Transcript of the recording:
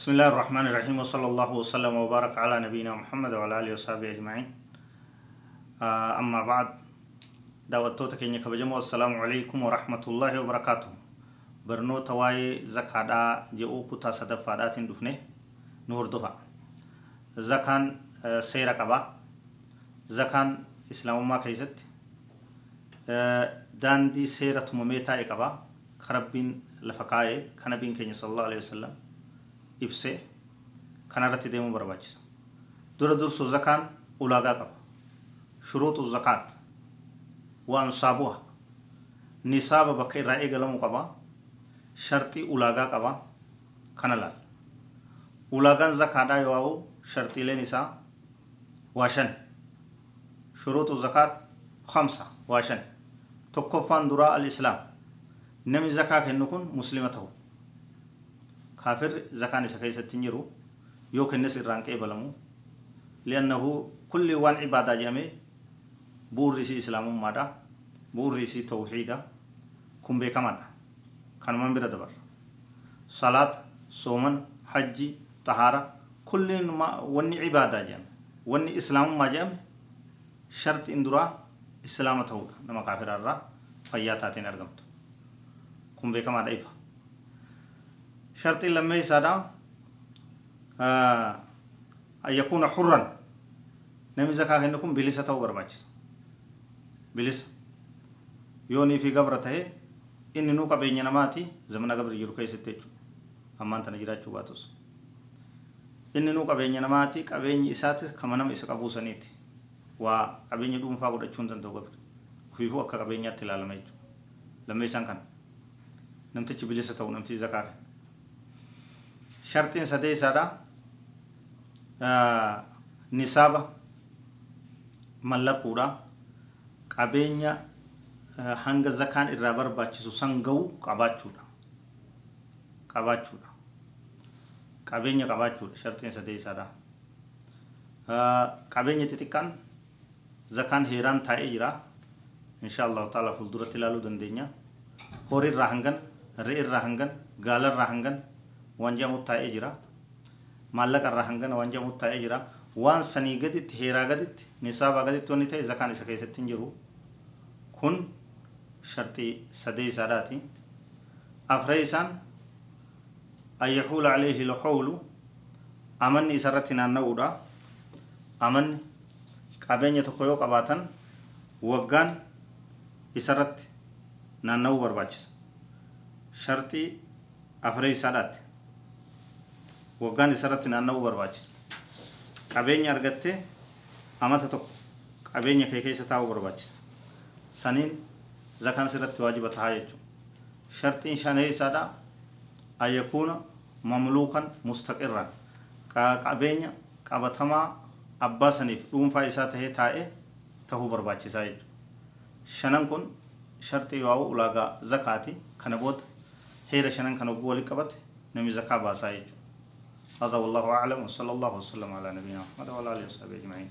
بسم الله الرحمن الرحيم وصلى الله وسلم وبارك على نبينا محمد وعلى اله وصحبه اجمعين اما بعد دعوت توتك انك بجمع السلام عليكم ورحمه الله وبركاته برنو تواي زكاة جو كتا صدفادات دفنه نور دفا زكاة سيرا قبا زكاة اسلام ما كيزت داندي سيرة مميتا اقبا خربين لفقائي كنبين كنبين صلى الله عليه وسلم ibsee kana irratti deemuu barbaachisa dura dursu zakaan ulaagaa qaba shuruuxu zakaat وأنصابها نصاب بكير رأي قلم قبا شرطي أولاغا قبا كنلا أولاغان زكاة يواو شرطي لنساء واشن شروط الزكاة خمسة واشن تكفان دراء الإسلام نمي زكاة كنكون مسلمته كافر زكاة نسكي ستنجرو يو كنس الرانكي بلمو لأنه كل وان عبادة جميع bu'urri isii islaamummaadha bu'urri isii tawxiidha kun beekamaadha kanuman bira dabarra salaata sooman hajji tahaara kulliin wanni cibaadaa jedhame wanni islaamummaa jedhame sharti in duraa islaama ta'uudha nama kaafiraarraa fayyaa taateen argamtu kun beekamaadha ifa shartiin yakuuna hurran namni zakaa kennu kun bilisa ta'uu barbaachisa bilisa yoo nii fi gabra ta'e inni nuu qabeenya namaati zamana gabri jiru keessatti jechuudha ammaan tana jiraachuu baatus inni nuu qabeenya namaati qabeenyi isaatis kama nama isa qabuusaniiti waa qabeenya dhuunfaa godhachuu hin danda'u gabri ofiifuu akka qabeenyaatti ilaalama jechuudha lammeessaan kana namtichi bilisa ta'u namtichi zakaa kana shartiin sadee isaadha nisaaba mallaquudha qabeenya hanga zakaan irraa barbaachisu san ga'u qabaachuudha qabaachuudha qabeenya qabaachuudha shartiin sadee isaadha qabeenya xixiqqaan zakaan heeraan taa'ee jira insha allahu taala fuulduratti ilaaluu dandeenya horii irraa hangan re'ee irraa hangan gaala irraa hangan jedhamu taa'ee jira maallaqa irraa hangan waan jedhamu taa'ee jira waan sanii gaditti heeraa gaditti nisaabaa gaditti wanni ta'e zakaan isa keessatti hin jiru kun shartii sadee isaadhaati afree isaan an yaxuula alayhi lxawlu amanni isarratti naanna'uudha amanni qabeenya tokko yoo qabaatan waggaan isarratti naanna'uu barbaachisa shartii afree isaadhaatti waggaan isarratti naanna'uu barbaachisa qabeenya argattee amata tokko qabeenya kee keessa taa'uu barbaachisa saniin zakaan sirratti waajiba tahaa jechuudha shartiin shanee isaadha an yakuuna mamluukan mustaqirran qabeenya qabatamaa abbaa saniif dhuunfaa isaa tahee taa'ee tahuu barbaachisaa jechuudha shanan kun shartii yoo ulaagaa zakaati kana booda heera shanan kana ogguu walitti qabate namni zakaa baasaa jechuudha هذا والله أعلم وصلى الله وسلم على نبينا محمد وعلى آله وصحبه أجمعين.